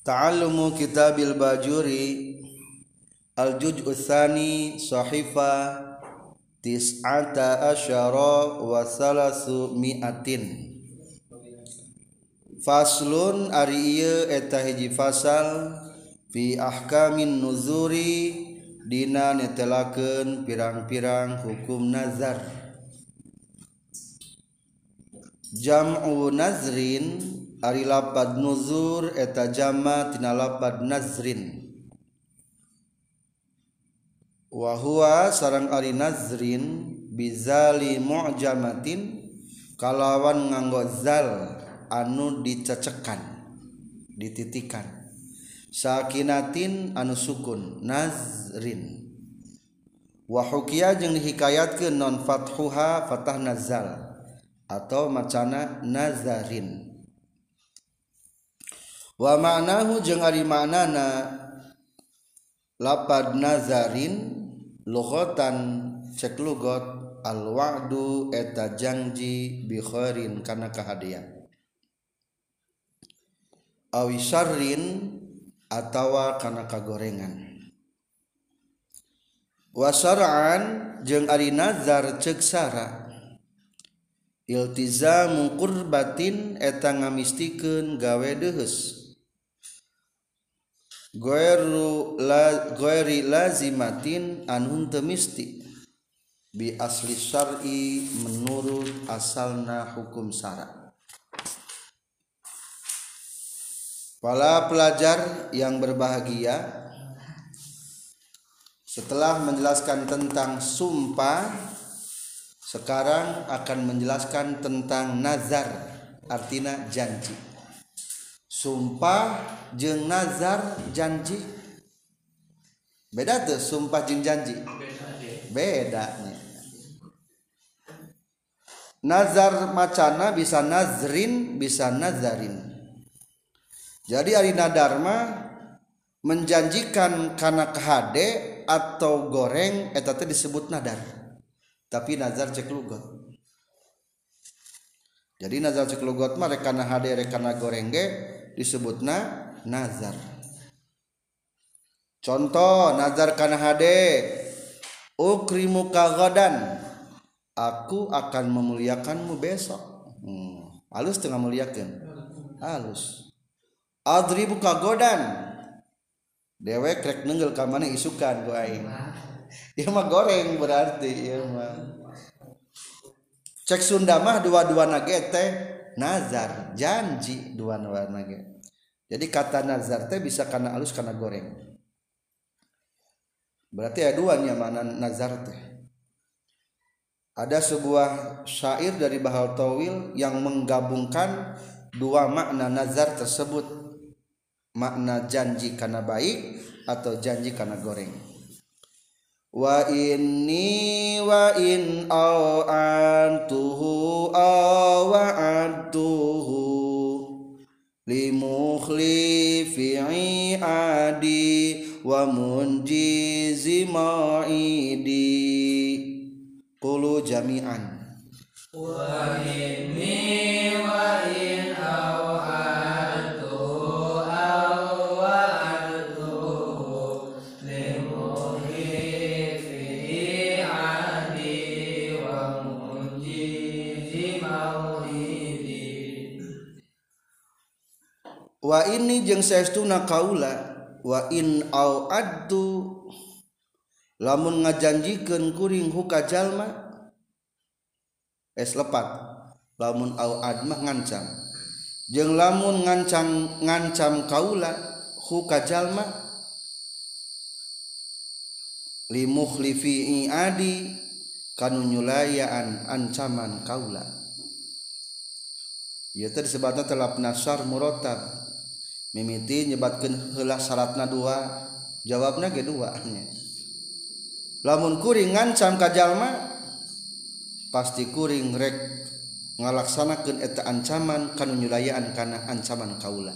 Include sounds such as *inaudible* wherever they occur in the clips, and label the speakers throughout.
Speaker 1: Ta'allumu kitabil bajuri Al-Juz' Utsani Sahifa Tis'ata asyara wa salasu mi'atin. Faslun ari ieu eta hiji fasal fi ahkamin nuzuri dina netelakeun pirang-pirang hukum nazar. Jam'u nazrin Ari lapad nuzur eta jama tina lapad nazrin. Wahua sarang ari nazrin bizali mu'jamatin kalawan nganggo zal anu dicecekan dititikan. Sakinatin anu sukun nazrin. Wahukia jeung dihikayatkeun non fathuha fatah nazal atau macana nazarin. wa ma'nahu jeung ari maknana lapad nazarin lughatan cek lugot al wa'du eta janji bi khairin kana kahadian. Awi syarrin atawa kana kagorengan. Wa syar'an jeung ari nazar cek sara iltizamu qurbatin eta ngamistikeun gawe deuheus. Goeru la goeri lazimatin anu teu misti bi asli syar'i menurut asalna hukum syara. Para pelajar yang berbahagia setelah menjelaskan tentang sumpah sekarang akan menjelaskan tentang nazar artinya janji sumpah jeng nazar janji. Beda tuh sumpah jeng janji. Beda nazar macana bisa nazrin bisa nazarin. Jadi Arina Dharma menjanjikan karena kehade atau goreng etate disebut nadar tapi nazar cek lugot. Jadi nazar cek lugot mah rekana hade rekana goreng ge disebutna nazar. Contoh nazar kana hade. Ukrimu kagodan aku akan memuliakanmu besok. Hmm. halus tengah muliakan halus. Adribu kagodan dewek rek nenggel ka mana isukan ku aing? Ieu mah goreng berarti ieu mah. Cek Sunda mah dua-dua nage nazar janji dua-dua nage jadi kata nazar teh bisa karena halus karena goreng. Berarti ada duanya mana nazar teh. Ada sebuah syair dari Bahal Tawil yang menggabungkan dua makna nazar tersebut. Makna janji karena baik atau janji karena goreng wa inni wa in au antuhu aw antuhu limukhlifi adi wa munjizi ma'idi. Qulu jami'an.
Speaker 2: Wa inni wa in
Speaker 1: wa ini jeung saestuna kaula wa in au addu. Lamun ngajanjikeun kuring huka jalma es lepat. Lamun au ad mah ngancam. Jeung lamun ngancam ngancam kaula huka jalma li mukhlifi adi kanu nyulayaan ancaman kaula. Ieu teh disebutna telap nasar muratab mimiti nyebatkan hela syaratna dua jawabnya ke dua nya. Lamun kuring ngancam kajalma pasti kuring rek ngalaksanakan eta ancaman kanu nyulayaan karena ancaman kaula.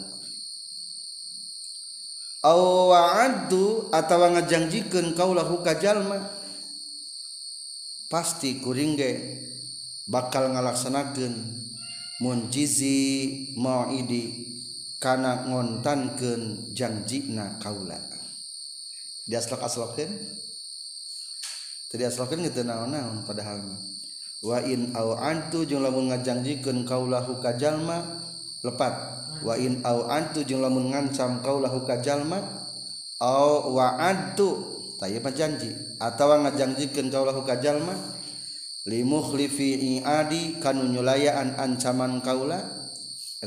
Speaker 1: Aw wa'addu atawa ngajanjikeun kaula huka jalma pasti kuring ge bakal ngalaksanakeun munjizi mauidi. kana ngontankeun janjina kaula. Diaslok-aslokeun teu diaslokeun kitu naon-naon padahal wa in au antu jeung lamun ngajanjikeun kaula ka jalma lepat. Wa in au antu jeung lamun ngancam kaula ka jalma au wa antu taya mah janji atawa ngajanjikeun kaula ka jalma limukhlifi iadi kanu nyulayaan ancaman kaula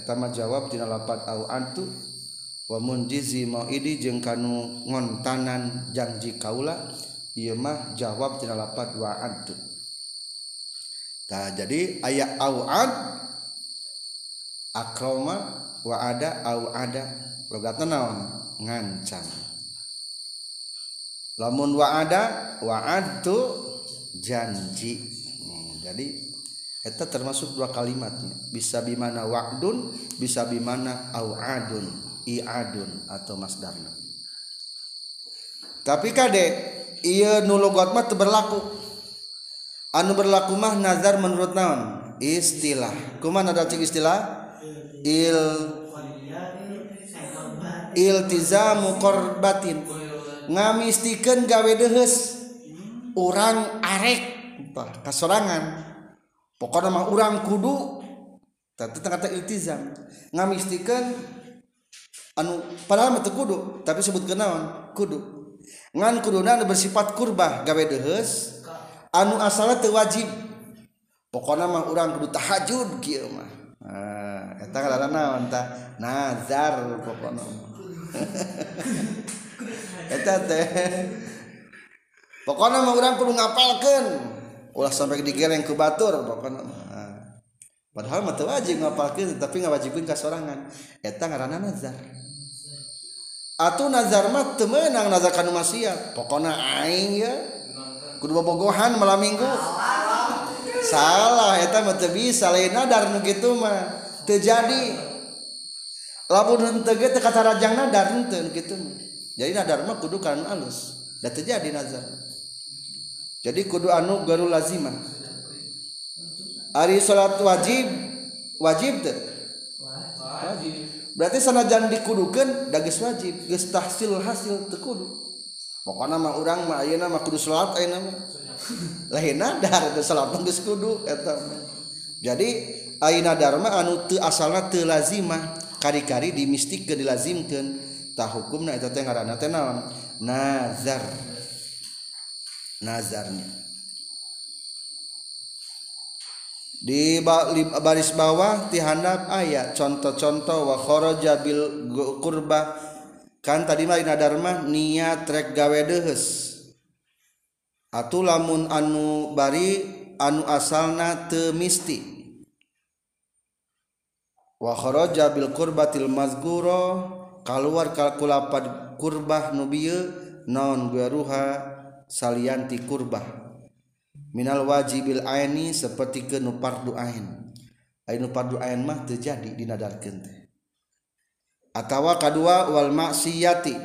Speaker 1: mah jawab tina lapat au antu? Wa munjizi mauidi jeung kanu ngontanan janji kaula ieu mah jawab tina lapat wa antu? Nah, jadi ayat au ad akroma wa ada au ada. Logatna naon? Ngancam lamun wa ada wa adu janji. Hmm, jadi eta termasuk dua kalimatnya. Bisa bimana wa'dun bisa bimana au'adun i'adun atau masdarna. Tapi kade iya nulogot mah berlaku. Anu berlaku mah nazar menurut naon? Istilah. Kuman ada cik istilah? Il iltizamu korbatin. Ngamistikan gawe dehes orang arek. Kasorangan. pokoknya mah orang kudu tapi kata iltizam. Ngamistikan anu padahal mah kudu tapi sebut kenaon kudu. Ngan kuduna anu bersifat kurbah gawe dehes anu asalnya teu wajib. Pokoknya mah orang kudu tahajud kieu mah. Ah eta ngaranna naon tah? Nazar pokokna *laughs* eta teh. Pokoknya mah orang kudu ngapalkeun. ulah sampai digereng ke batur bukan nah. padahal mata wajib ngapalkeun tapi ngawajibkeun ka sorangan. Eta ngaranna nazar. Atuh nazar mah teu meunang nazar kana maksiat. Pokona aing ya kudu bobogohan malam minggu. Salah eta mah teu bisa lain nadar nu kitu mah. Teu jadi. Lamun henteu ge teu kata rajang nadar henteu kitu mah. Jadi nadar mah kudu kana alus. Da terjadi nazar. jadi kudu anu garu lazimah. Ari salat wajib wajib teh. Wajib berarti sanajan dikudukeun dagis wajib. Geus tahsil hasil teu kudu. Mah urang mah ayeuna mah kudu salat ayeuna mah. *laughs* Lain nadar teu salat mah geus kudu eta jadi ayeuna dharma anu teu asalna teu lazimah. Kari-kari dimistikeun dilazimkeun. Tah hukumna eta teh ngaranna teh naon? Nazar. nazarnya. Di baris bawah tihandap ayat contoh-contoh wa kharaja bil kurba kan tadi mah dharma niat trek gawe dehes atuh lamun anu bari anu asalna teu misti. Wa kharaja bil qurbatil mazgura kaluar kalkulapad kurbah nu bieu naon gueruha salianti kurbah. Minal wajibil aini seperti ke nupardu ain. Ainu pardu ain mah terjadi dinadarkeun teh. Atawa kadua wal maksiyati.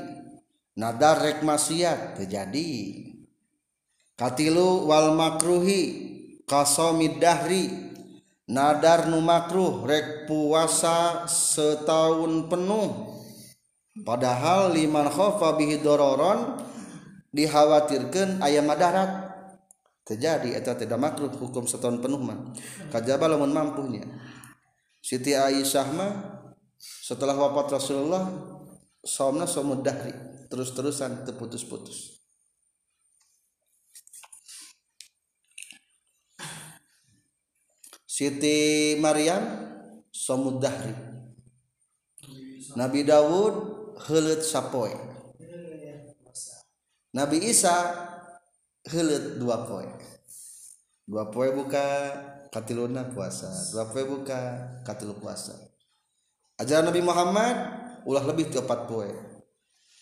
Speaker 1: Nadar rek maksiat terjadi katilu wal makruhi kasomid dahri. Nadar nu makruh rek puasa setahun penuh. Padahal liman khofa bihi dororon dikhawatirkan ayam darat. Terjadi atau tidak makruh hukum setahun penuh mah. Kajaba lamun mampunya. Siti Aisyah mah setelah wafat Rasulullah somna somud dahri. Terus-terusan terputus-putus Siti Maryam somud dahri. Nabi Dawud heuleut sapoe Nabi Isa helet dua poin dua poin buka katiluna puasa dua poin buka katilu puasa. Ajaran Nabi Muhammad ulah lebih ke empat poin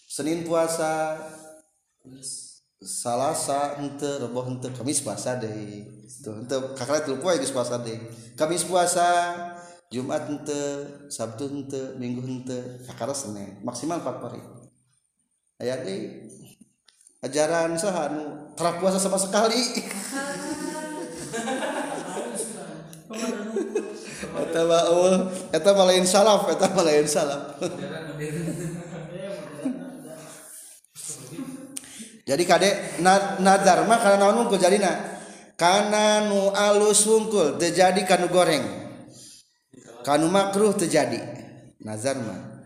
Speaker 1: Senin puasa Salasa ente reboh ente Kamis puasa deh tuh ente kakak itu poin geus puasa deh Kamis puasa Jumat ente Sabtu ente Minggu ente kakak Senin. Maksimal empat hari ayat deh ajaran sahanu terak puasa sama sekali. Eta mah eueuh eta mah lain salaf eta mah lain salaf. Jadi kade na, nadar mah kana naon unggul jadina kana nu alus wungkul terjadi kanu goreng. Kanu makruh terjadi nazar mah.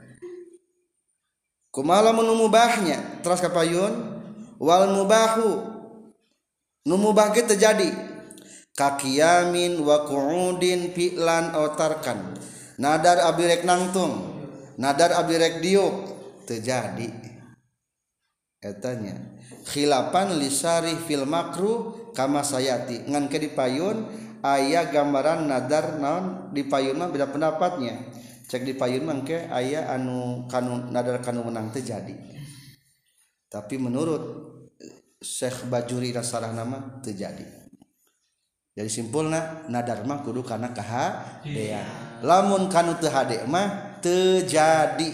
Speaker 1: Kumala mun mubahnya? Terus kapayun wal mubahu. Nu mubah terjadi. Kakiyamin wa qu'udin fi'lan otarkan. Nadar abdi rek nangtung. Nadar abdi rek diuk. Terjadi. Etanya. Khilapan lisari fil makruh kama sayati. Ngan ke dipayun aya gambaran nadar naon di payun mah beda pendapatnya. Cek di payun mah ke aya anu kanu nadar kanu menang terjadi. Tapi menurut Syekh Bajuri rasarah nama terjadi jadi. Simpulna nadarma kudu karena kehadean lamun kanu teu hade mah teu jadi.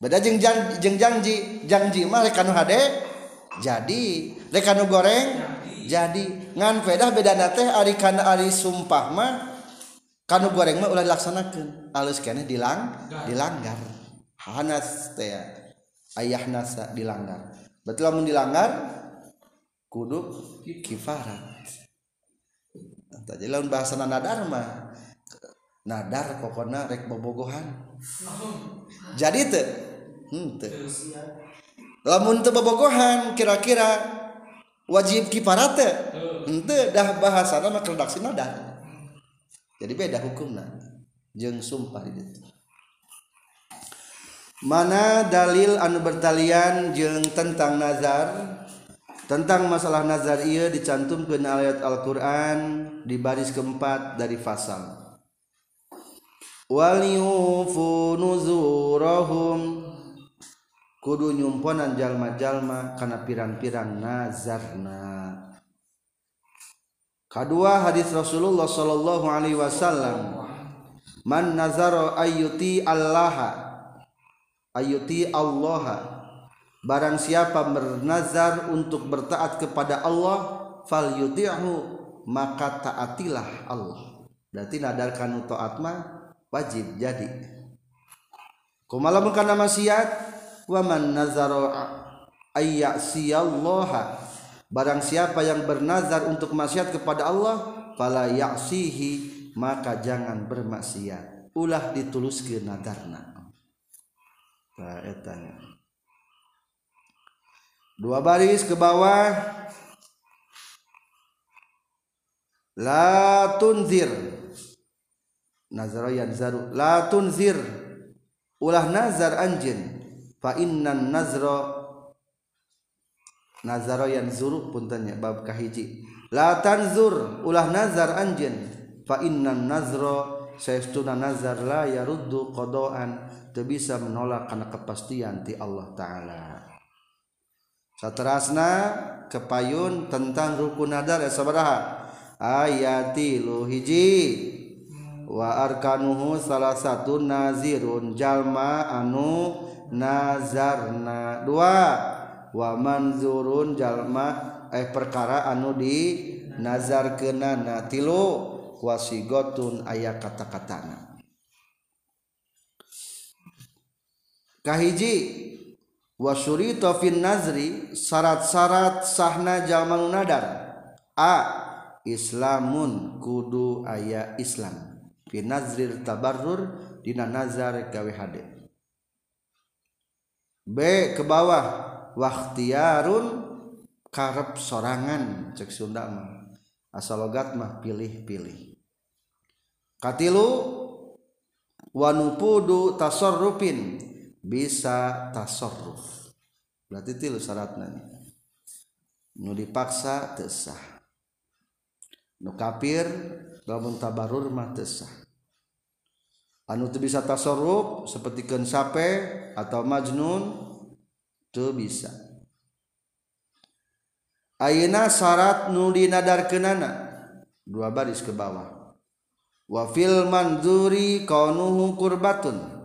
Speaker 1: Beda jeung janji jeung janji janji mah rek kanu hade jadi. Rek kanu goreng jadi. ngan pedah bedana teh ari kana ari sumpah mah kanu goreng mah ulah dilaksanakeun. Alus keneh dilang dilanggar. Hanas teh ayah nasa dilanggar. Berarti lamun dilanggar kudu kifarat. Tadi lamun bahasa nadar mah nadar pokoknya rek bobogohan. Jadi teu hmm, te. lamun teu bobogohan kira-kira wajib kifarat teu hmm, ente dah bahasana mah keredaksi nadar. Jadi beda hukumna. Jeung sumpah di ditu mana dalil anu bertalian jeung tentang nazar? Tentang masalah nazar ia dicantumkan ayat Al-Quran di baris keempat dari fasal. Wal yufu nuzurahum. Kudu nyumponan jalma-jalma kana pirang-pirang nazarna. Kedua hadis Rasulullah sallallahu alaihi wasallam. Man nazara ayyuti allaha ayuti Allah barang siapa bernazar untuk bertaat kepada Allah fal yuti'hu maka taatilah Allah. Berarti nadar kanu taat mah wajib jadi. Kumaha mun kana maksiat wa man nazara ayyasiyallaha barang siapa yang bernazar untuk maksiat kepada Allah fala ya'sihi maka jangan bermaksiat. Ulah dituluskeun nadarna etanya dua baris ke bawah. La tunzir. Nazar yanzaru. La tunzir. Ulah nazar anjin. Fa innan nazra. Nazara yanzuru puntennya bab kahiji. La tanzur. Ulah nazar anjin. Fa innan nazra. Saestuna nazar la yaruddu qadaan bisa menolak karena kepastian ti Allah taala. Saterasna kepayun tentang rukun nadar ya sabaraha? Ayati lu hiji wa arkanuhu salah satu nazirun jalma anu nazarna dua. Wa manzurun jalma eh perkara anu di nazar kenana tilu wasigotun ayat kata-katana. kahiji. Wasuri tofin nazri syarat-syarat sahna jalma nadar. A islamun kudu ayah islam. Fi nazril tabarrur dina nazar gawe hade b ke bawah waktiarun karep sorangan cek Sunda mah. Asal logat mah pilih-pilih. Katilu wanupudu tasorrupin bisa tasarruf. Berarti tilu syaratna nu dipaksa teu sah. Nu kafir lamun tabarur mah teu sah. Anu teu bisa tasarruf sapertikeun sape atau majnun teu bisa. Ayeuna syarat nu dinadarkeunana dua baris ke bawah. Wa fil manzuri kaunuhu qurbatun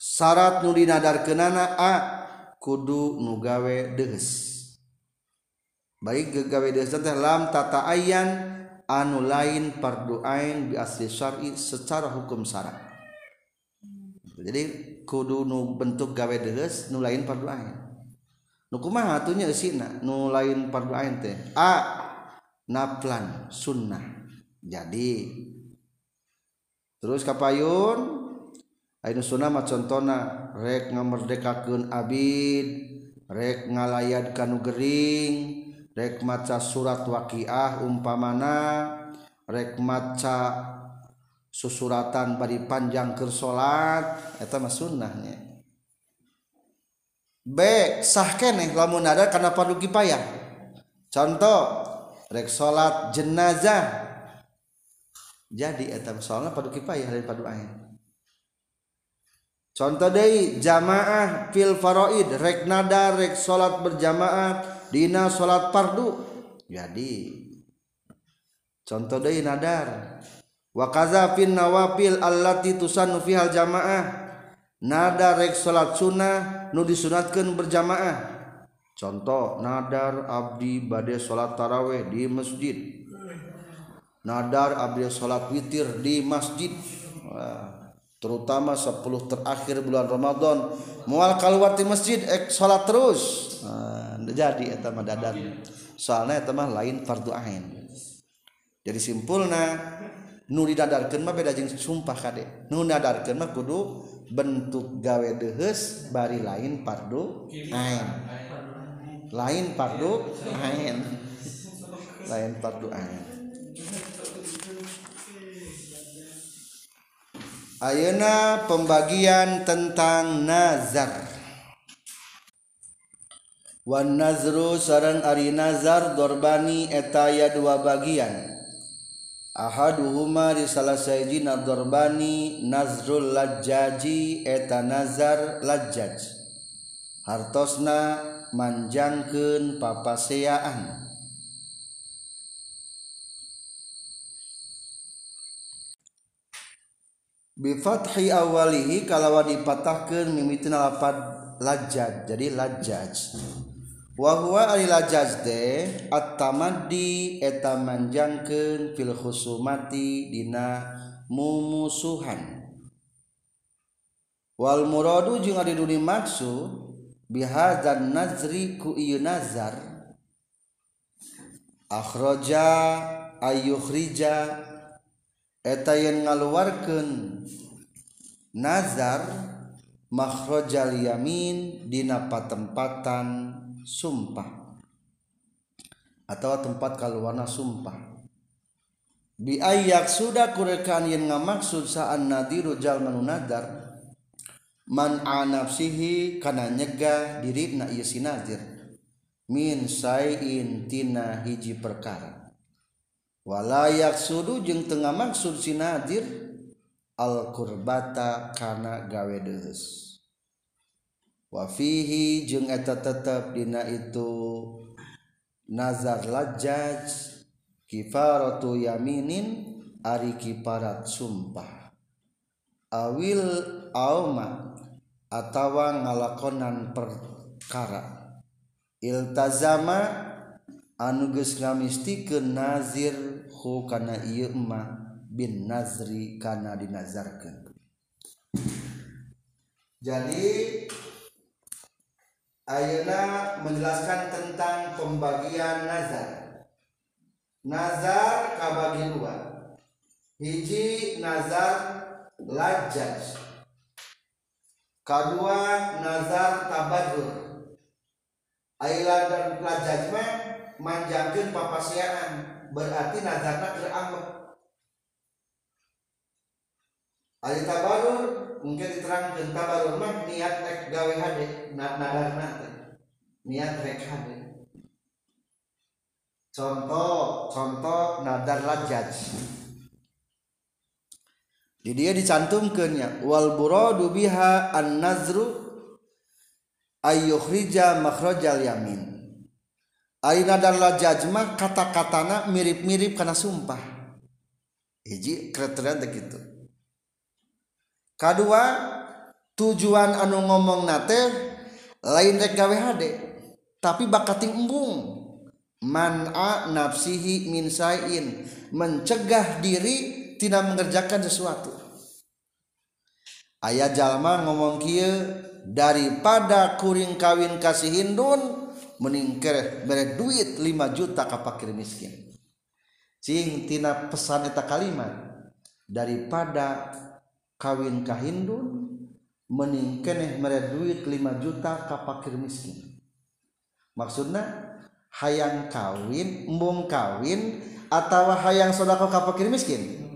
Speaker 1: syarat nudi nadarkenana a kudu nugawe dehes baik gegawe dehes teh lam tata ayan anu lain parduain bi asli syar'i secara hukum syarat jadi kudu nu bentuk gawe dehes nu lain parduain nu kumaha atunya eusina nu lain parduain teh? A naplan sunnah. Jadi terus kapayun Ainu mah contohna rek ngamerdekakeun abid, rek ngalayad kanu gering, rek maca surat waqiah umpamana, rek maca susuratan bari panjang keur salat eta mah sunnahnya. B sah keneh lamun ada karena paduki payah. Contoh rek salat jenazah jadi eta soalnya paduki payah dari padu ain contoh Dei jamaah fil faroid rek nada rek salat berjamaah dina salat fardu. Jadi contoh Dei nadar. Wa kaza fin nawafil allati tusannu fihal jamaah. Nada rek salat sunnah nu disunatkeun berjamaah. Contoh nadar abdi bade salat taraweh di masjid. Nadar abdi salat witir di masjid. Wah. terutama 10 terakhir bulan Ramadan. Mual keluar di masjid ek salat terus. Nah, jadi eta mah dadan. Soalnya eta mah lain fardu ain. Jadi simpulna nu didadarkeun mah beda jeung sumpah kade nu dadarkeun mah kudu bentuk gawe deheus bari lain fardu ain. Lain fardu ain. Lain fardu ain. Ayeuna pembagian tentang nazar. Wan nazru sarang ari nazar dorbani etaya dua bagian. Ahaduhuma di salah sayaji dorbani nazrul lajjaji eta nazar lajjaj. Hartosna manjangkeun papaseaan bifathi awalihi kalawan dipatahkan mimitina lafad lajaj jadi lajaj wa huwa ari lajaj de at-tamaddi eta manjangkeun fil khusumati dina mumusuhan. Wal muradu jeung ari duni maksud bihadzan nazri ku ieu nazar. Akhraja ayukhrija eta yen ngaluarkeun nazar makhrajal yamin dina patempatan sumpah. Atau tempat kaluarna sumpah. Bi ayak sudah kurekan yen ngamaksud saan nadiru jalma nazar nadar man anafsihi kana nyegah dirina ieu si nadir min sayin tina hiji perkara. walayak sudu jeung tengah maksud al-qurbata kana gawe deus. Wafihi jeung eta tetep dina itu nazar lajaj kifaratu yaminin ari kiparat sumpah. Awil auma atawa ngalakonan perkara. Iltazama anuges ngamisti ke nazir hu kana ieu mah bin nazri kana dinazarkeun. Jadi ayeuna menjelaskan tentang pembagian nazar. Nazar kabagi dua hiji nazar lajaj kedua nazar tabadur Ailan dan lajaj mah manjangkeun papasiaan berarti nazarna keur ambek Ari tabarur mungkin diterangkan tabarur mah niat rek gawe hade nadarna niat rek hade contoh contoh nadar lajaj. Di dia dicantumkannya wal buradu biha an nazru ayyukhrija makhrajal yamin Aina dan lajajmah kata-katana mirip-mirip karena sumpah. Hiji kriteria begitu kedua tujuan anu ngomong nate lain rek gawe hade tapi bakating embung. Man'a nafsihi min sain mencegah diri tidak mengerjakan sesuatu. Ayah jalma ngomong kieu daripada kuring kawin kasih hindun meningker bere duit 5 juta ka fakir miskin. Cing tina pesan eta kalimat daripada kawin ka hindun meningkeneh mere duit 5 juta ka fakir miskin. Maksudnya hayang kawin embung kawin atau hayang sodako ka fakir miskin?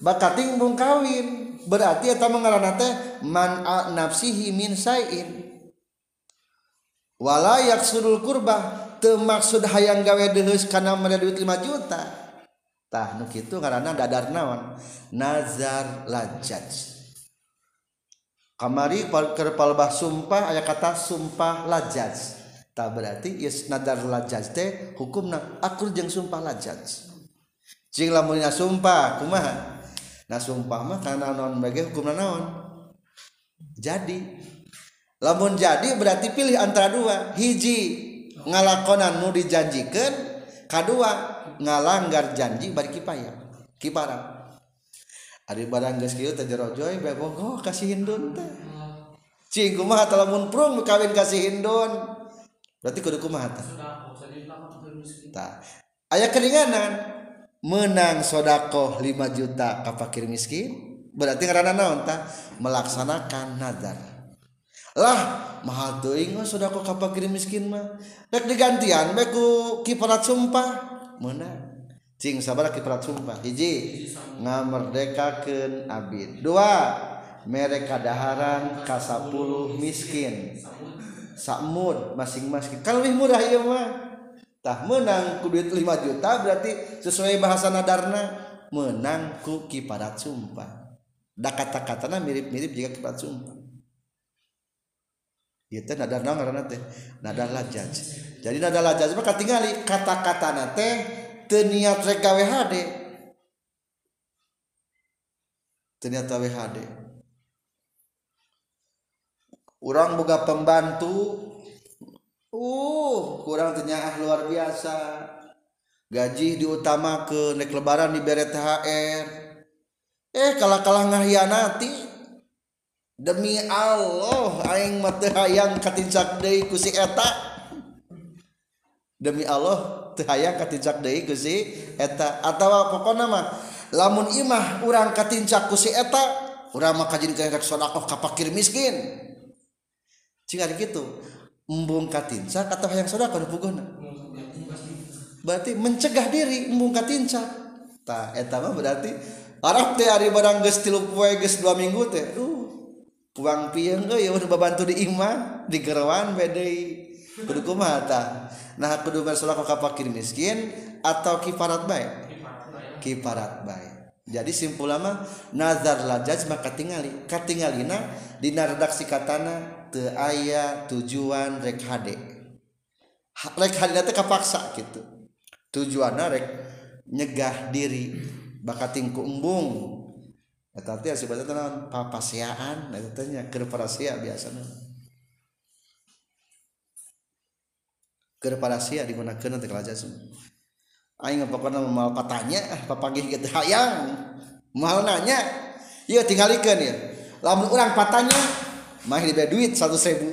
Speaker 1: Bakating embung kawin. Berarti eta mengarana teh man nafsihi min sain walayak surul kurba temaksud hayang gawe deus karena mere duit 5 juta. Tah nu kitu karena dadar naon? Nazar lajaj. Kamari kerpalbah sumpah aya kata sumpah lajaj. Tah berarti is nadar lajaz teh hukumna akur jeung sumpah lajat jeung lamunnya sumpah kumaha? Nah sumpah mah karena non bagi hukumna naon? Jadi lamun jadi berarti pilih antara dua. Hiji ngalakonan nu dijanjikan kedua ngalanggar janji bari kipaya kipara ada barang geus kieu teh jero joy bae bogoh kasih hindun teh. Cing kumaha teh lamun prung kawin kasih hindun? Berarti kudu kumaha teh? Tah aya keringanan. Menang sodakoh 5 juta kapakir miskin berarti karena naon tah melaksanakan nazar. lah mahal teuing mah sudah kok kapakir miskin mah. Rek digantian bae ku kiparat sumpah. Meunang cing sabar kiparat sumpah. Hiji ngamerdekakeun abid. Dua mereka daharan ka 10 miskin. Sakmud masing-masing kalau lebih murah ieu mah. Tah menang ku duit 5 juta berarti sesuai bahasa nadarna menang ku kiparat sumpah. Da kata-katana mirip-mirip jika kiparat sumpah. Ieu teh nadar naon ngaranna teh? Nadar lajaj. Jadi nadar lajaj mah katingali kata-katana teh teu niat rek gawe hade. Teu niat pembantu uh kurang ternyata luar biasa gaji diutama ke nek lebaran diberi THR eh kalah kalah ngahianati demi Allah aing mah teu hayang katincak deui ku si eta. Demi Allah teu hayang katincak deui ku si eta. Atawa pokona mah lamun imah urang katincak ku si eta urang mah kajin rek sedekah ka fakir miskin. Cing ari kitu embung katincak atau hayang sedekah nu pugona berarti mencegah diri embung katincak tah eta mah berarti Arab teh ari barang geus 3 poe geus 2 minggu teh uh puang pieng euy mun babantu di imah di gerawan bedei kudu kumaha tah? Nah kudu bersolat ka fakir miskin atau kifarat baik kifarat baik jadi simpul lama nazar lajaz maka tingali katingalina dina redaksi katana teu aya tujuan rek hade. Rek hade teh kapaksa gitu tujuanna rek nyegah diri bakatingku embung. Eta artinya sebetulnya tenan papasiaan, eta tanya kerparasia biasanya. Kerparasia digunakan untuk kelajar semua. Aing pokoknya mau patanya, ah, papanggih gitu hayang, mau nanya, yuk tinggalikan ya. Lamun orang patanya, mah diberi duit satu ribu.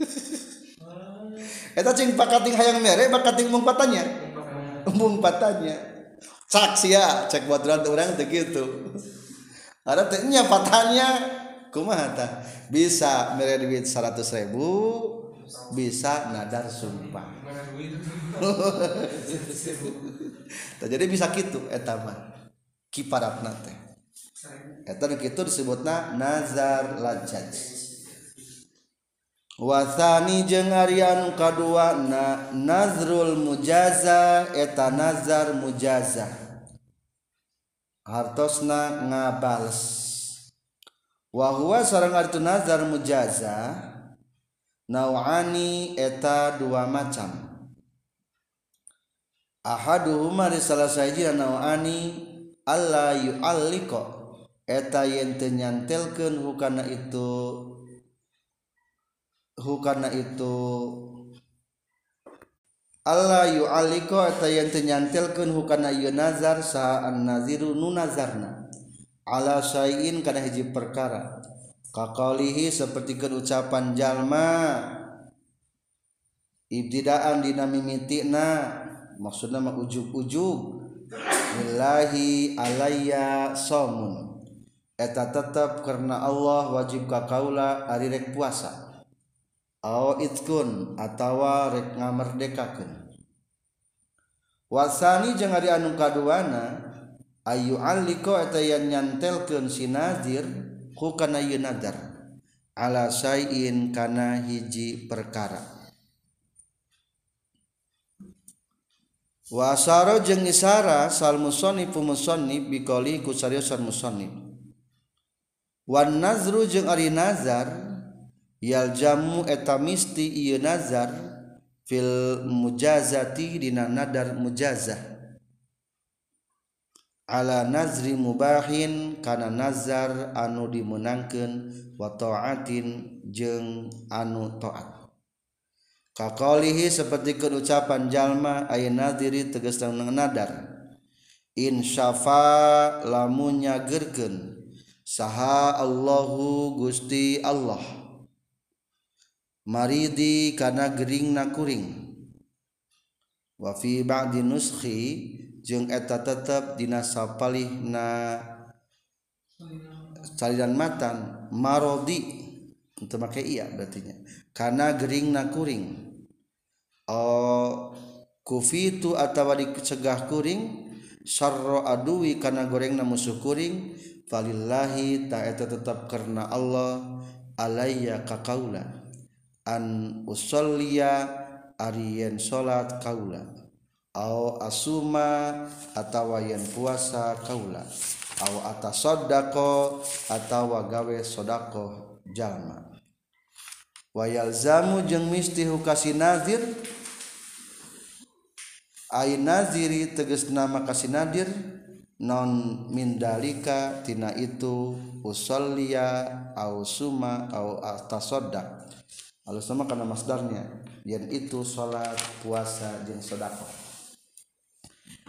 Speaker 1: *laughs* Eta cing pakating hayang mere, pakating mung patanya, mung patanya. Cak sia, cek buat orang orang begitu. Ada tehnya patanya kumaha tah bisa mere duit 100 ribu bisa nadar sumpah. *laughs* Jadi bisa gitu eta mah. Kiparatna teh. Eta nu kitu disebutna nazar lajaj. Wasani jeung ari anu kadua na nazrul mujaza eta nazar mujaza hartosna ngabales. Wa huwa sareng hartu nazar mujaza nawani eta dua macam. Ahaduhuma di salah nawani alla yu'alliqa eta yente nyantelkeun hukana itu hukana itu Allah yu aliko eta yang tenyantilkan hukana yu nazar saan naziru nu nazarna. Ala syai'in kana hiji perkara. Kakaulihi seperti ucapan jalma ibtidaan dina mimitina maksudna mah ujug-ujug lillahi alayya somun eta tetap karena Allah wajib kakaula ari rek puasa. Aw itkun atawa rek ngamerdekakeun. Wasani jeung ari anu kaduana ayu aliko eta yang nyantelkeun si nazir ku kana ieu nadar. Ala sayin kana hiji perkara. Wasaro jeung isara sal musannif musannif biqali ku sariosan wan nazru jeung ari nazar yaljamu eta misti ieu nazar fil mujazati dina nadar mujazah. Ala nazri mubahin kana nazar anu dimenangkeun wa taatin jeung anu taat. Kaqalihi seperti ucapan jalma aya nadiri tegas nadar. In syafa lamun nyagerkeun saha Allahu Gusti Allah. maridi kana Gering nakuring wafi Ba'di nuskhi jeung eta tetep dina sapalihna salidan matan marodi. Untuk make iya berartinya kana Gering nakuring oh kufitu atawa dicegah kuring sarro adui kana goreng na musuh kuring falillahi ta eta tetap karena Allah alayya kakaulan. An usollia ariyen salat kaula au asuma atawa yen puasa kaula au atasaddaqo atawa gawe sodako jalma wayal zamu jeung misti hukasi nazir ay naziri tegas nama kasih nadir non mindalika tina itu usollia au suma au atasaddaq Alus sama karena masdarnya yang itu salat puasa jeung sedekah.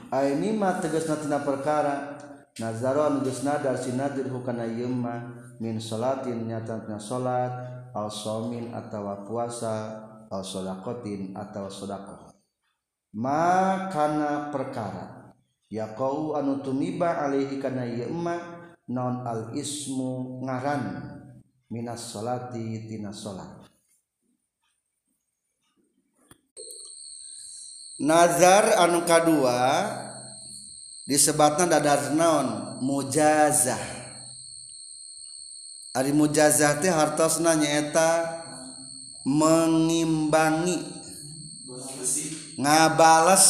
Speaker 1: Ini mah tegasna tina perkara nazaro anu geus nadar sinadir hukana yemma min salatin nyatana salat al somin atawa puasa al sedaqatin atawa sedekah. Ma kana perkara ya kau anu tumiba alaihi kana yemma non al ismu ngaran minas salati tina salat nazar anu kedua disebatnya dadar naon? Mujazah. Ari mujazah teh hartosna nyaeta mengimbangi ngabales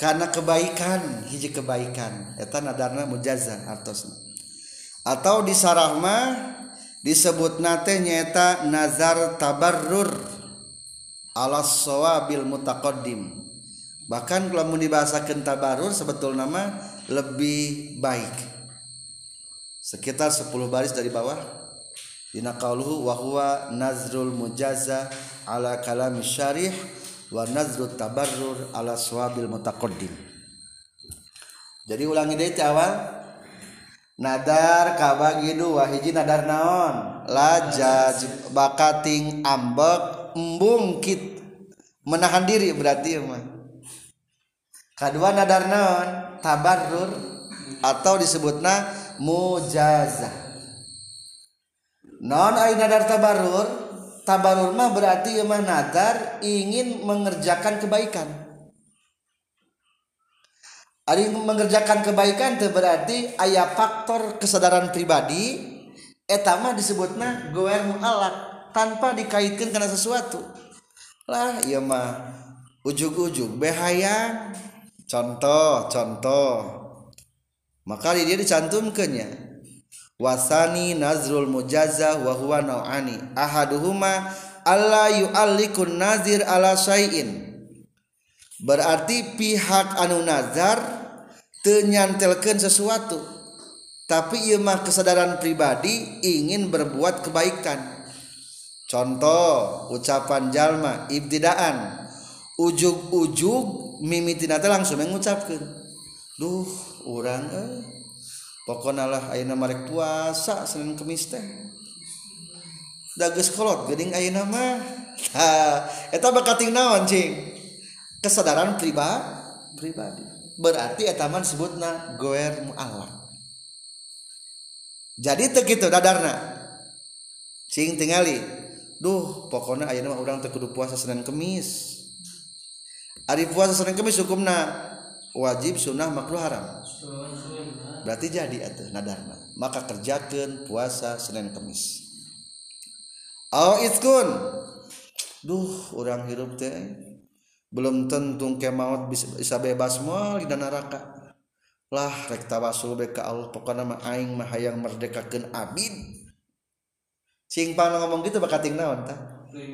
Speaker 1: karena kebaikan hiji kebaikan. Eta nadarna mujazah hartosna. Atau di sarahma disebut nate nyaeta nazar tabarrur. Alassawabil mutaqaddim. Bahkan kalau mau dibahasakan tabarur sebetul nama lebih baik. Sekitar 10 baris dari bawah. Dina qauluhu wa huwa nazrul mujaza ala kalam syarih wa nazrut tabarrur ala sawabil mutaqaddim. Jadi ulangi deui awal. Nadar kabagi dua hiji nadar naon. Lajaj bakating ambek embungkit menahan diri berarti ya mah kedua nadar naon? Tabarrur atau disebutna mujazah. Non ay nadar tabarrur? Tabarrur mah berarti ya mah nadar ingin mengerjakan kebaikan. Ari mengerjakan kebaikan itu berarti ayat faktor kesadaran pribadi etama disebutna goer mu'alak tanpa dikaitkan karena sesuatu. Lah iya mah ujug-ujug behayang. Contoh contoh. Maka dia dicantumkannya. Wasani nazrul mujazah wa huwa nau'ani ahaduhuma alla yu'allikun nazir ala syai'in. Berarti pihak anu nazar tenyantelkan sesuatu. Tapi ia mah kesadaran pribadi ingin berbuat kebaikan contoh ucapan jalma ibtidaan. Ujug-ujug mimitina teh langsung mengucapkan duh orang eh pokoknya lah ayeuna marek puasa Senin Kemis teh. Da geus kolot geuning ayeuna mah. Ha eta bakating naon cing kesadaran pribadi pribadi. Berarti eta mah disebutna goer mu'allaq. Jadi teu dadarna. Cing tingali Duh pokoknya urang orang terkudu puasa Senin Kemis. Ari puasa Senin Kemis hukumna wajib sunnah makruh haram. Berarti jadi atuh nadarna. Maka kerjakan puasa Senin Kemis. Au itkun Duh orang hirup teh belum tentu kemaut bisa, bisa bebas mal di neraka lah rek tawasul be ka Allah pokokna mah aing mah hayang merdekakeun abid. Cing pan ngomong gitu bakating naon tah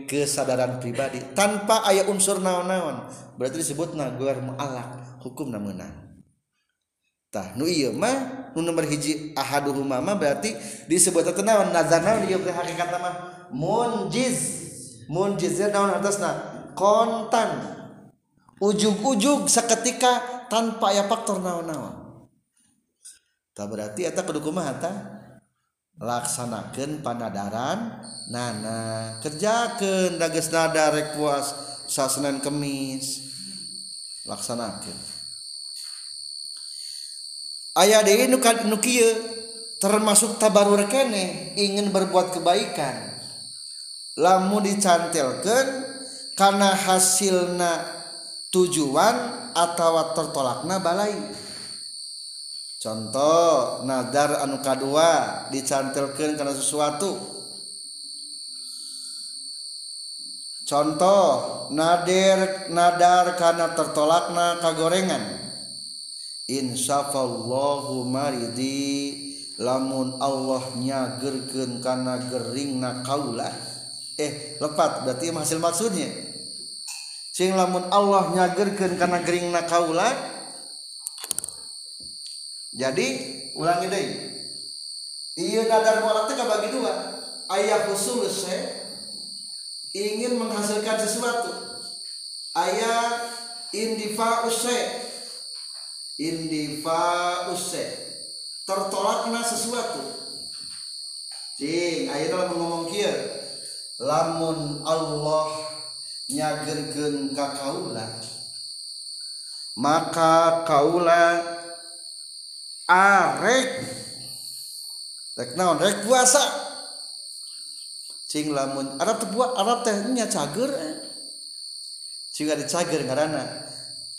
Speaker 1: kesadaran pribadi. Tanpa ayat unsur naon-naon. Berarti disebutna guar mu'alak. Hukum menang tah nu iya mah nu nomor hiji ahaduhuma mah berarti disebut teh naon? Nazar naon ieu hakikat mah munjiz. Munjiz naon atasna? Kontan. Ujug-ujug seketika tanpa aya faktor naon-naon. Tah berarti eta kudu kumaha tah laksanakan panadaran nana kerjakan dages nada rek puas kemis laksanakan ayah deh nu nukia termasuk tabarur kene ingin berbuat kebaikan. Lamu dicantilkan karena hasilna tujuan atau tertolakna balai. Contoh nadar anu kadua dicantilkan karena sesuatu. Contoh nadir nadar karena tertolakna kagorengan. Insyafallahu maridi lamun Allah nyagerkeun karena geringna kaula eh lepat berarti hasil maksudnya. Sing lamun Allah nyagerkeun karena geringna kaula jadi ulangi deh. Iya nadar mualaf itu bagi dua. Ayah khusus ingin menghasilkan sesuatu. Ayah indifa use indifa use tertolaknya sesuatu. Cing ayah dalam ngomong kia lamun Allah nyagerkeun ka kaula maka kaula arek. Rek naon rek puasa. Cing lamun Arab teh buat Arab teh nya cager eh. cing ada cager ngaranna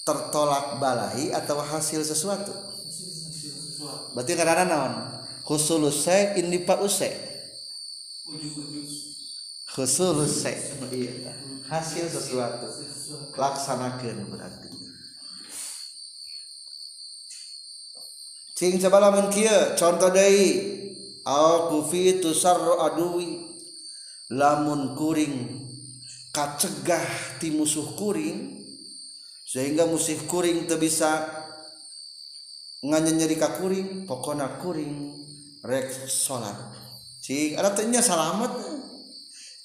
Speaker 1: tertolak balai atau hasil sesuatu? Berarti ngaranna naon? Khusulus se indi pa use? Khusulus se iya. hasil sesuatu. Laksanakeun berarti Cing coba lamun kieu contoh deui. Al kufi tusarru adui lamun kuring kacegah ti musuh kuring sehingga musuh kuring teu bisa nganyenyeri ka kuring pokona kuring rek salat. Cing ada tanya salamat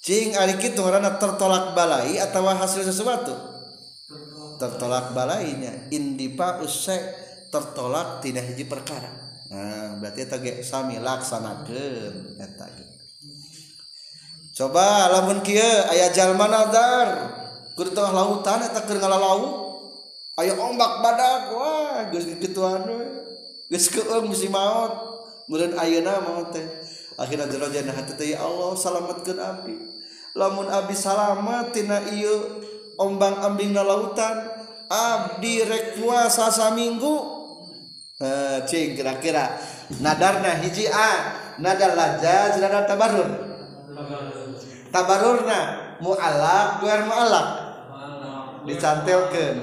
Speaker 1: cing ari kitu ngaranna tertolak balai atawa hasil sesuatu? Tertolak balainya indipa usai. tertolak tidak hiji perkara. Nah, berarti tadi sami laksanakan eta coba lamun kia ayah jalma nadar ke tengah lautan eta keur ngalalau aya ombak badak wah geus gituan we. Geus keung musim maot. Meureun ayeuna maot teh. Akhirna jelojana hati teh ya Allah salamatkeun abdi lamun abdi salamet tina ieu ombang ambing na lautan abdi rek puasa saminggu Eh, cing kira-kira. Nadarna hiji a nadar lajaz nadar tabarur tabarurna mu'alak luar mu'alak dicantelkan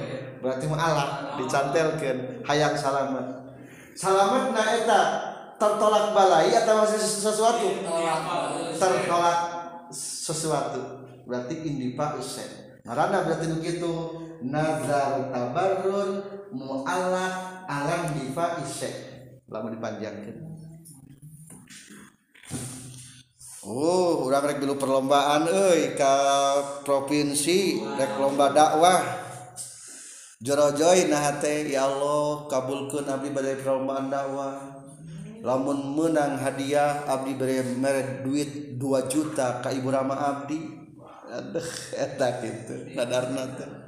Speaker 1: berarti mu'alak dicantelkan hayang salamet. Salamet na eta tertolak balai atau masih sesuatu? Tertolak sesuatu. Berarti indipa usai. Karena berarti begitu nazar tabarur mualaf alam difa isek lama dipanjangkan Oh, urang rek dulu perlombaan euy ka provinsi rek lomba dakwah. Jorojoy nah teh ya Allah kabulkeun abdi bade perlombaan dakwah. Lamun menang hadiah abdi bere merek duit 2 juta ka ibu rama abdi. Aduh, eta kitu. Nadarna teh.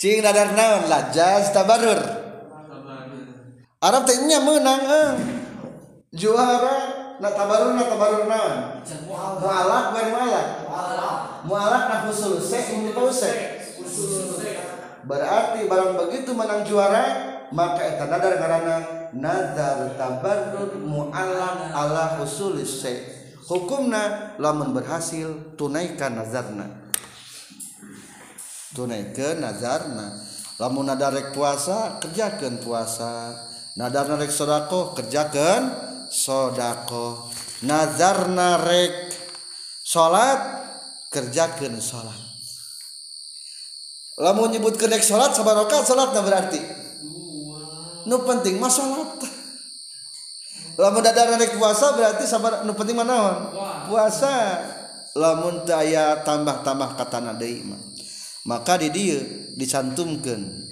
Speaker 1: Cing nadar naon lajaz tabarur. Arab teh nya menang eh. Juara na tabarur na tabarur naon? Mualak bukan mualak. Mualak na husul se ini se. Berarti barang begitu menang juara maka eta nadar karena nadar tabarrur mualak ala husul se. Hukumna lamun berhasil tunaikan nazarna. Tunaikan nazarna. Lamun nadar rek puasa kerjakan puasa. Nadar rek sodako kerjakan sodako. Nazar narek salat kerjakan salat. Lamun nyebut kedek salat sabar rakaat salatna berarti. Nu penting mah salat. Lamun dadar rek puasa berarti sabar nu penting mana Puasa. Lamun daya tambah-tambah katana deui mah. maka di dia dicantumkan.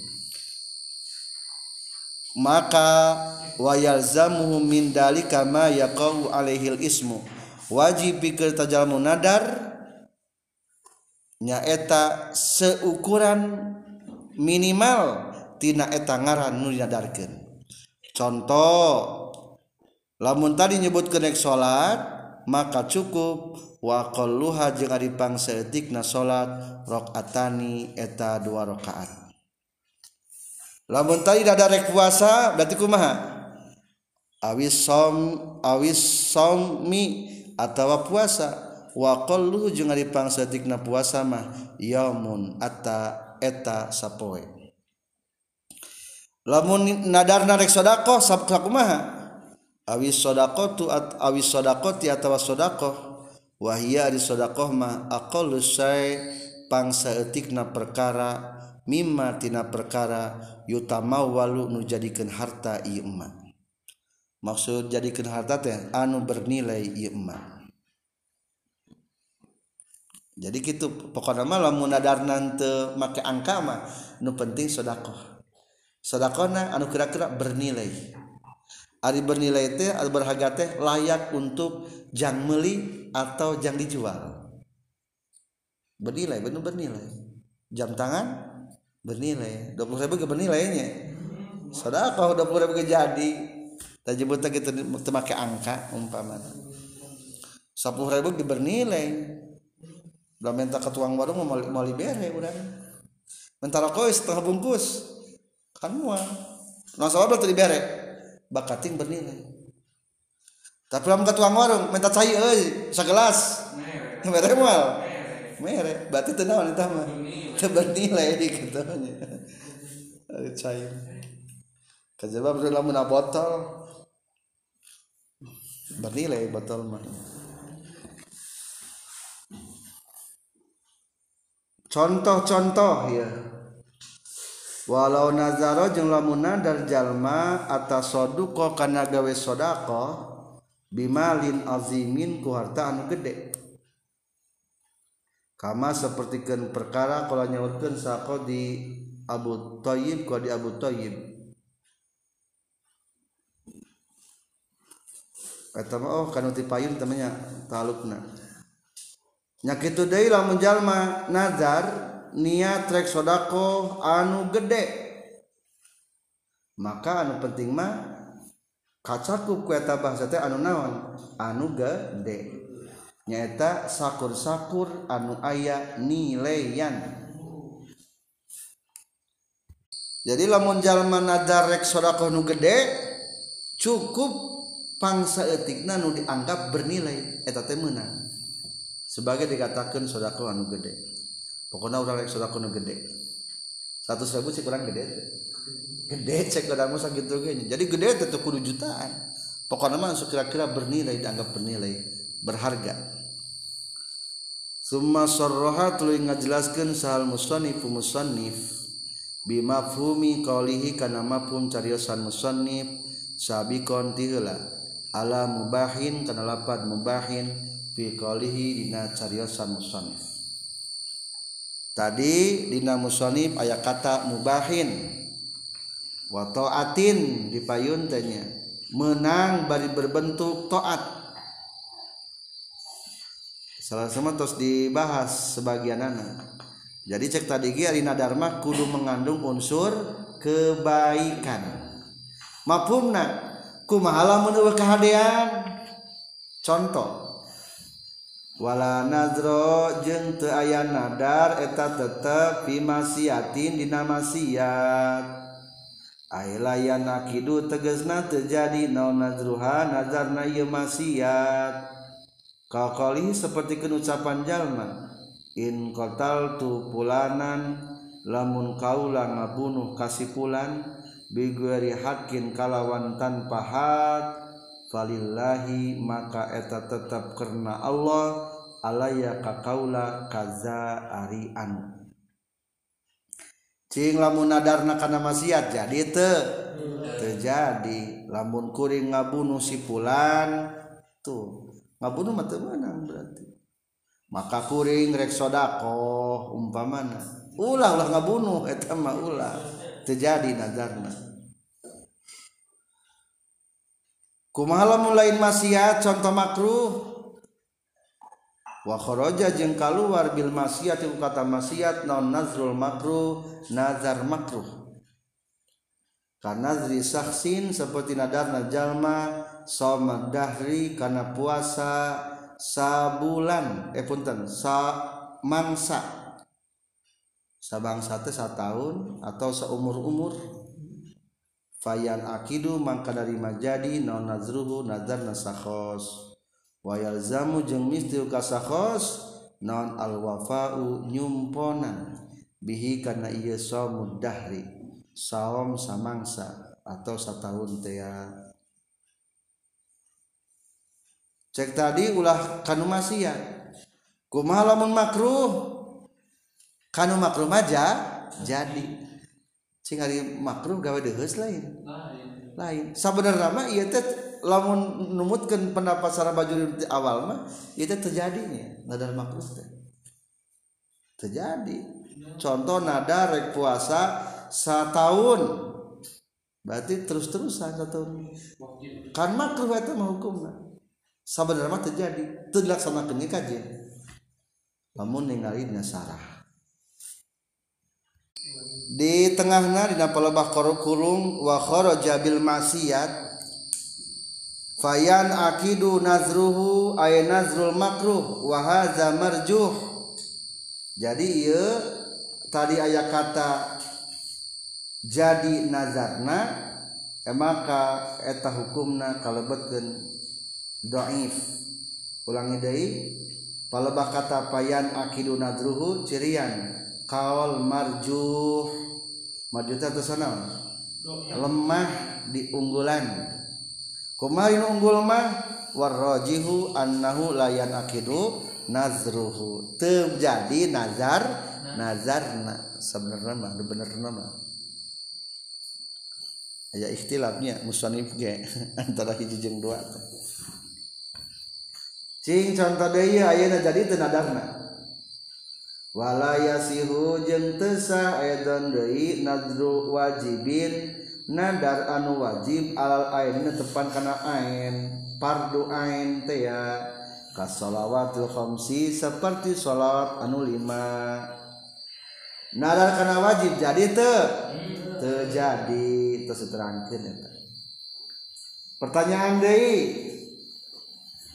Speaker 1: Maka wayalzamuhu min dalika ma yaqau alaihil ismu. Wajib pikir tajalmu nadar nyaeta seukuran minimal tina eta ngaran nu dinadarkeun. Contoh lamun tadi nyebut kenek salat maka cukup waqolluha jeung ari pangsaeutikna salat rakaatani eta dua rakaat. Lamun tadi da rek puasa berarti kumaha? Awis som awis sommi atawa puasa. Waqolluhu jeung ari pangsaeutikna puasa mah yaumun atta eta sapoe. Lamun nadarna rek sedekah sabkumaha awis sedekah tu at awis sedekah ti atawa sedekah wahia ari sedekah mah aqallu pangsaeutikna perkara mimma tina perkara yutamawalu nu jadikeun harta ieu emak. Maksud jadikeun harta teh anu bernilai ieu emak. Jadi gitu pokoknya mah lamun nadarna teu make angka mah nu penting sedekah sedekahna anu kira-kira bernilai. Ari bernilai teh ari berharga teh layak untuk jang meli atau jang dijual. Bernilai benar bernilai. Jam tangan bernilai. Dua puluh ribu ke bernilainya sedekah dua puluh ribu ke jadi. Tak jemput kita make angka umpama. Sepuluh ribu ke bernilai. Udah minta ke tuang warung mau mau libere udah minta rokok setengah bungkus. Kan mual nah soal berarti libere bakating bernilai. Tapi lamun ke tuang warung minta cai euy segelas. Mere. Mual. Mere. Berarti teu naon eta mah? Teu bernilai *laughs* gitu. Nya cai. Kajaba lamun botol. Bernilai botol mah. Contoh-contoh ya walau nazaro jeung lamun nadar jalma atas soduko kana gawe sodako bimalin azimin ku harta anu gede. Kama sapertikeun perkara kalau nyaurkeun sako di Abu Thayyib ku di Abu Thayyib eta mah oh kanu ti payun temennya talukna. Nya kitu deui lamun jalma nazar niat trek sodako anu gede. Maka anu penting mah kacakup kueta bahasa teh anu naon? Anu gede. Nyaeta sakur-sakur anu aya nilaian jadi lamun jalma nadar rek sodako anu gede cukup pangsa etikna nu dianggap bernilai. Eta teh menang sebagai dikatakan sodako anu gede. Pokoknya orang rek sodako anu gede. Satu ribu sih kurang gede. Gede cek udah musa gitu gini jadi gede itu kudu jutaan. Pokoknya mah kira-kira bernilai dianggap bernilai. Berharga. Summa sarraha tuluy ngajelaskeun sahal musannif musannif. Bimafhumi qaulihi kana mafhum cariosan musannif. Sabiqon tiheula ala mubahin kana lapad mubahin. Fi qalihi dina cariosan musannif tadi dina musannif aya kata mubahin. Wa taatin dipayun tanya. Menang bari berbentuk taat salah sama terus dibahas sebagian anak jadi cek tadi Arina Dharma kudu mengandung unsur kebaikan. Mafhumna kumaha lamun kehadean contoh wala Nazro jeung teu aya nadar eta tetep pimasiatin dinamasiat Aylayana Kidu tegesna terjadi naon nazruha nazarna ieu masiat. Kakoli seperti ucapan jalma In qatal tu pulanan lamun kaula ngabunuh kasipulan bigueri hakin kalawan tanpa hak falillahi maka eta tetap karena Allah alaya kakaula kaza ari anu cing lamun nadarna kana maksiat jadi te terjadi lamun kuring ngabunuh si pulan tuh. Ngabunuh mah teu menang berarti. Maka kuring rek sodako umpamana. Ulah ulah ngabunuh eta mah ulah. Terjadi nadarna. Kumaha lain maksiat contoh makruh. Wa kharaja jeung kaluar bil maksiat kata maksiat non nazrul makruh nazar makruh. Karena nazri saksin seperti nadar jalma somad dahri karena puasa sabulan. Eh punten sa mangsa. Sabangsa teh tahun atau seumur umur fayan akidu mangka dari majadi non nazruhu nazar nasakhos. Wayal zamu jeng mistil kasakhos non al wafau nyumponan. Bihi karena iya somud dahri saum samangsa atau satahun tea cek tadi ulah kanu maksiat. Kumaha lamun makruh? Kanu makruh aja jadi sing hari makruh gawe deus lain. Lain. Sebenarnya mah iya teh lamun numutkeun pendapat sareng bajuri di awal mah ieu teh terjadinya nadar makruh teh. Terjadi. Contoh nada rek puasa setahun berarti terus-terusan satu kan makruh itu mah hukumna sebenarnya mah terjadi. Teu dilaksanakeun kajian lamun ningali sarah di tengahna dina palebah kurung wa kharaja bil maksiat fayan akidu nazruhu ay nazrul makruh wa hadza marjuh. Jadi ieu tadi aya kata jadi nazarna maka eta hukumna kalebetkeun dhaif ulangi deui palebah kata fayan akidu nazruhu cirian. Kaul marjuh. Marjuh itu sana lemah di unggulan. Kumain unggul mah? Warrajihu annahu layan akidu nazruhu. Terjadi nazar nazarna sebenarnya mah bener mah. Ya ikhtilafnya musonif ge *laughs* antara hiji jeung dua cing contoh deui ayeuna jadi teu nadarna walaya sihu jeung tesa edan deui nadru wajibin. Nadar anu wajib alal ain tepan kana ain pardu ain teh ya. Kasolawatul khamsi seperti solawat anu lima. Nadar kana wajib jadi te terjadi terseterangkan ya pertanyaan deui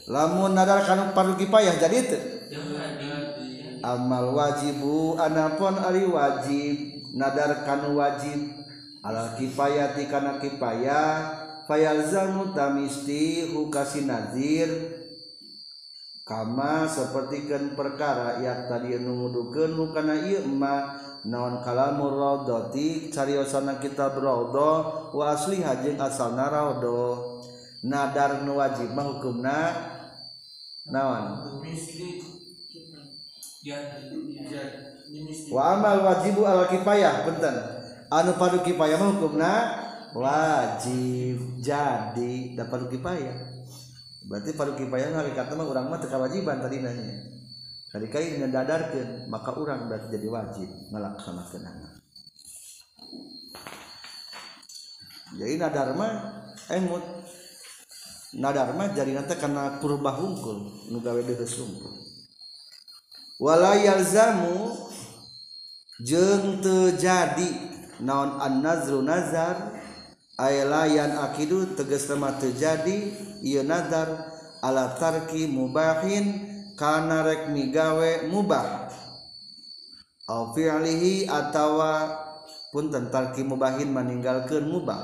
Speaker 1: lamun nadar kana pardu kipayah jadi teu. amal wajibu anapun ari wajib nadar kanu wajib. Ala kifayati kana kifayah fayalzamu tamisti hukasi nazir. Kama sepertikan perkara yang tadi nungudukeun nu kana ieu ma naon kalamur raudhati cariosana kitab raudhah wa asli jeung asalna raudhah nadar nu wajib mah hukumna naon? Misli wa amal wajibu al kifayah benten anu padu kifayah mah hukumna wajib. Jadi dapat kifayah. Berarti fardu kifayah hakikat mah urang mah teu kawajiban tadi nanya. Kali kali ngedadarkeun maka urang berarti jadi wajib ngalaksanakeun jadi nadar mah emut nadar mah jadi nanti karena kurba hungkul nu gawe walayalzamu jeng terjadi. Naon an-nazru nazar ay layan akidu tegas lemah terjadi. Ieu nazar ala tarki mubahin kana rek migawe mubah. Au fi'lihi atawa punten tarki mubahin meninggalkeun mubah.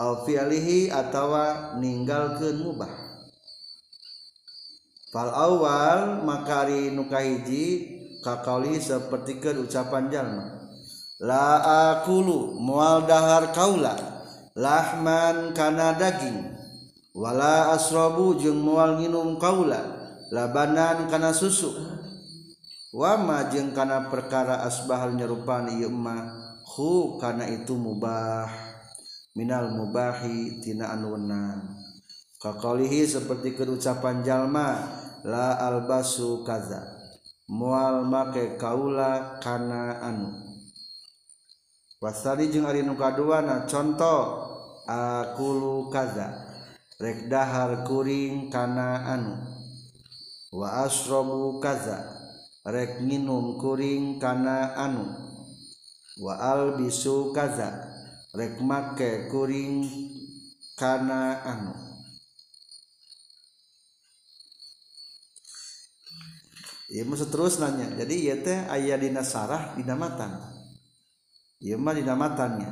Speaker 1: Au fi'lihi atawa ninggalkeun mubah. fal awal makari nukahiji kakali seperti ke ucapan jalma. La akulu mual dahar kaula lahman kana daging. Wala asrobu jeung mual nginum kaula labanan kana susu. Wama jeung kana perkara asbahal nyerupan ieu mah hu kana itu mubah. Minal mubahi tina anu wenang. Kakalihi seperti ucapan jalma la albasu kaza. Mual make kaula kana anu. Wasari jeung ari nu kaduana conto akulu kaza. Rek dahar kuring kana anu. Wa asrobu kaza. Rek nginum kuring kana anu. Wa albisu kaza. Rek make kuring kana anu. Ieu mah terus nanya. Jadi ieu teh aya dina sarah dina matan. Ieu mah dina matannya.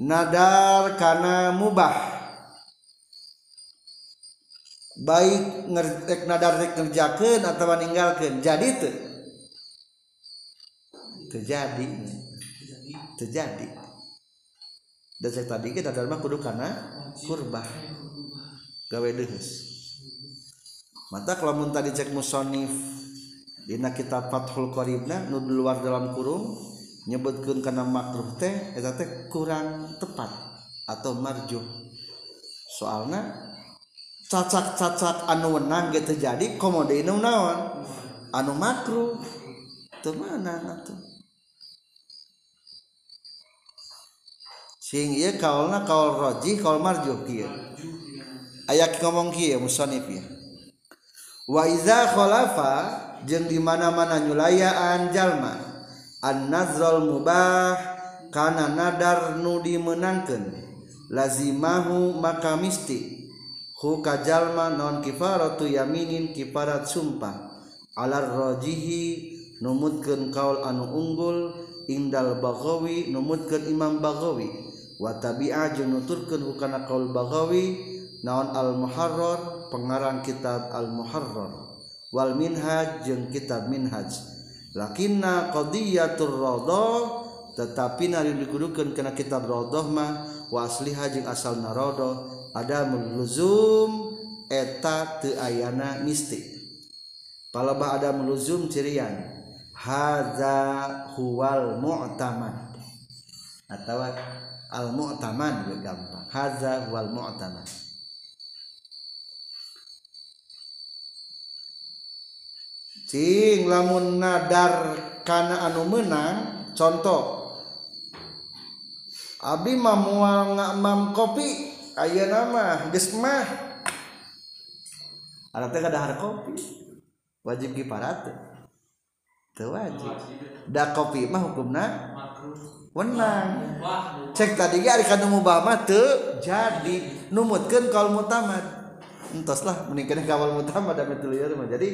Speaker 1: Nadar kana mubah. Baik ngerek nadar rek ngerjakeun atawa ninggalkeun. Jadi teu? Terjadi. Terjadi. Dan saya tadi kita dalam kudu kana kurbah. Gawe deus. Mata kalau mun tadi cek musonif Dina kitab Fathul Qaribna nu luar dalam kurung nyebutkeun kana makruh teh eta teh kurang tepat atau marjuh. Soalna cacak-cacak anu wenang ge teu jadi komode naon? Anu makruh. Teu mana atuh. sing iya kaulna kaul roji kaul marjuh kieu aya ngomong kieu musannif ya wa iza khalafa jeung di mana-mana nyulayan jalma. Annazol mubah kana nadar nu dimenangkeun. Lazimahu maka mistik huka jalma non kifaratu yaminin kifarat sumpah. Alar rajihi numutkeun kaul anu unggul. Indal bagawi numutkeun imam bagawi wa tabi'a jeung nuturkeun hukana kaul bagawi naon al muharrar pengarang kitab al muharrar wal minhaj jeung kitab minhaj. Lakinna qadiyatur radha tetapi nari dikudukeun kana kitab radhah mah wa asliha jeung asalna radhah ada meluzum eta teu ayana misti palebah ada meluzum cirian hadza huwal mu'tamad. Atau al mu'tamad gampang. Hadza huwal mu'tamad cing lamun nadar kana anu menang contoh. Abdi mah mual ngakmam kopi aya nama geus mah. Ada teh kadahar kopi wajib kiparat teu wajib. Da kopi mah hukumna wenang. Cek tadi ge ari kanu mubah mah teu jadi. Numutkeun kaul mutamad entoslah meningkatnya kawal mutamad da 3 mah. Jadi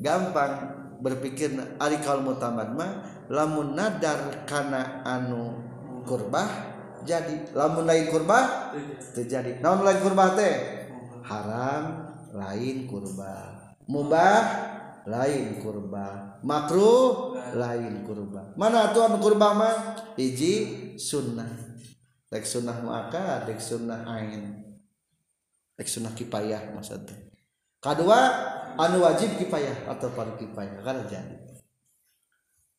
Speaker 1: gampang berpikir arikal mutamad mah lamun nadar kana anu kurbah jadi lamun lain kurbah terjadi naon lain kurbah teh? Haram lain kurbah. Mubah lain kurbah. Makruh lain kurbah. Mana tuan kurbah mah? Hiji sunnah. Tek sunnah muakkad tek sunnah ain. Tek sunnah kipayah maksudnya kedua anu wajib kifayah atau fardu kifayah karena jadi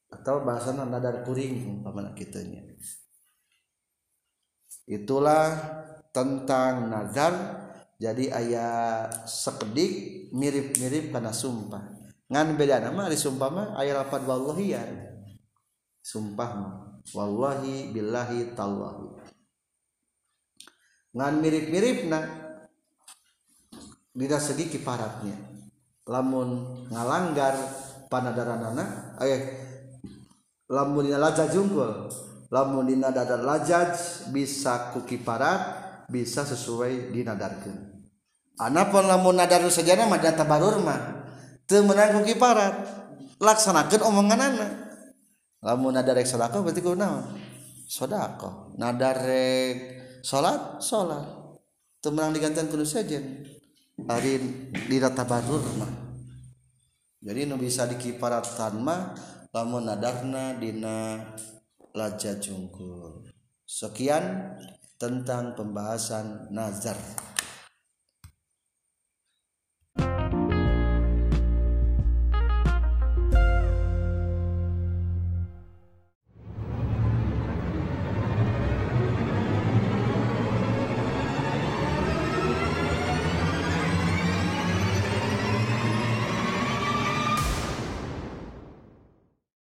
Speaker 1: atau bahasa nadar kuring umpamana kitanya. Itulah tentang nazar. Jadi ayat sekedik mirip-mirip karena sumpah. Ngan beda nama di sumpah mah ayat lapan wallahi ya. Sumpah mah wallahi billahi tallahi ngan mirip-mirip nah tidak segi kiparatnya lamun ngalanggar panadaranana eh lamun dina lajaj jungkul lamun dina dadar lajaj bisa ku kiparat bisa sesuai dinadarkeun. Anapun lamun nadar sajana mah data barur mah teu meunang ku kiparat laksanakeun omongan anak lamun nadar rek sedekah berarti ku naon? Sedekah nadar rek salat salat teu meunang digantian kudu sejen ari dina tabarur mah jadi nu bisa dikiparatan mah lamun nadarna dina laja jungkul sekian tentang pembahasan nazar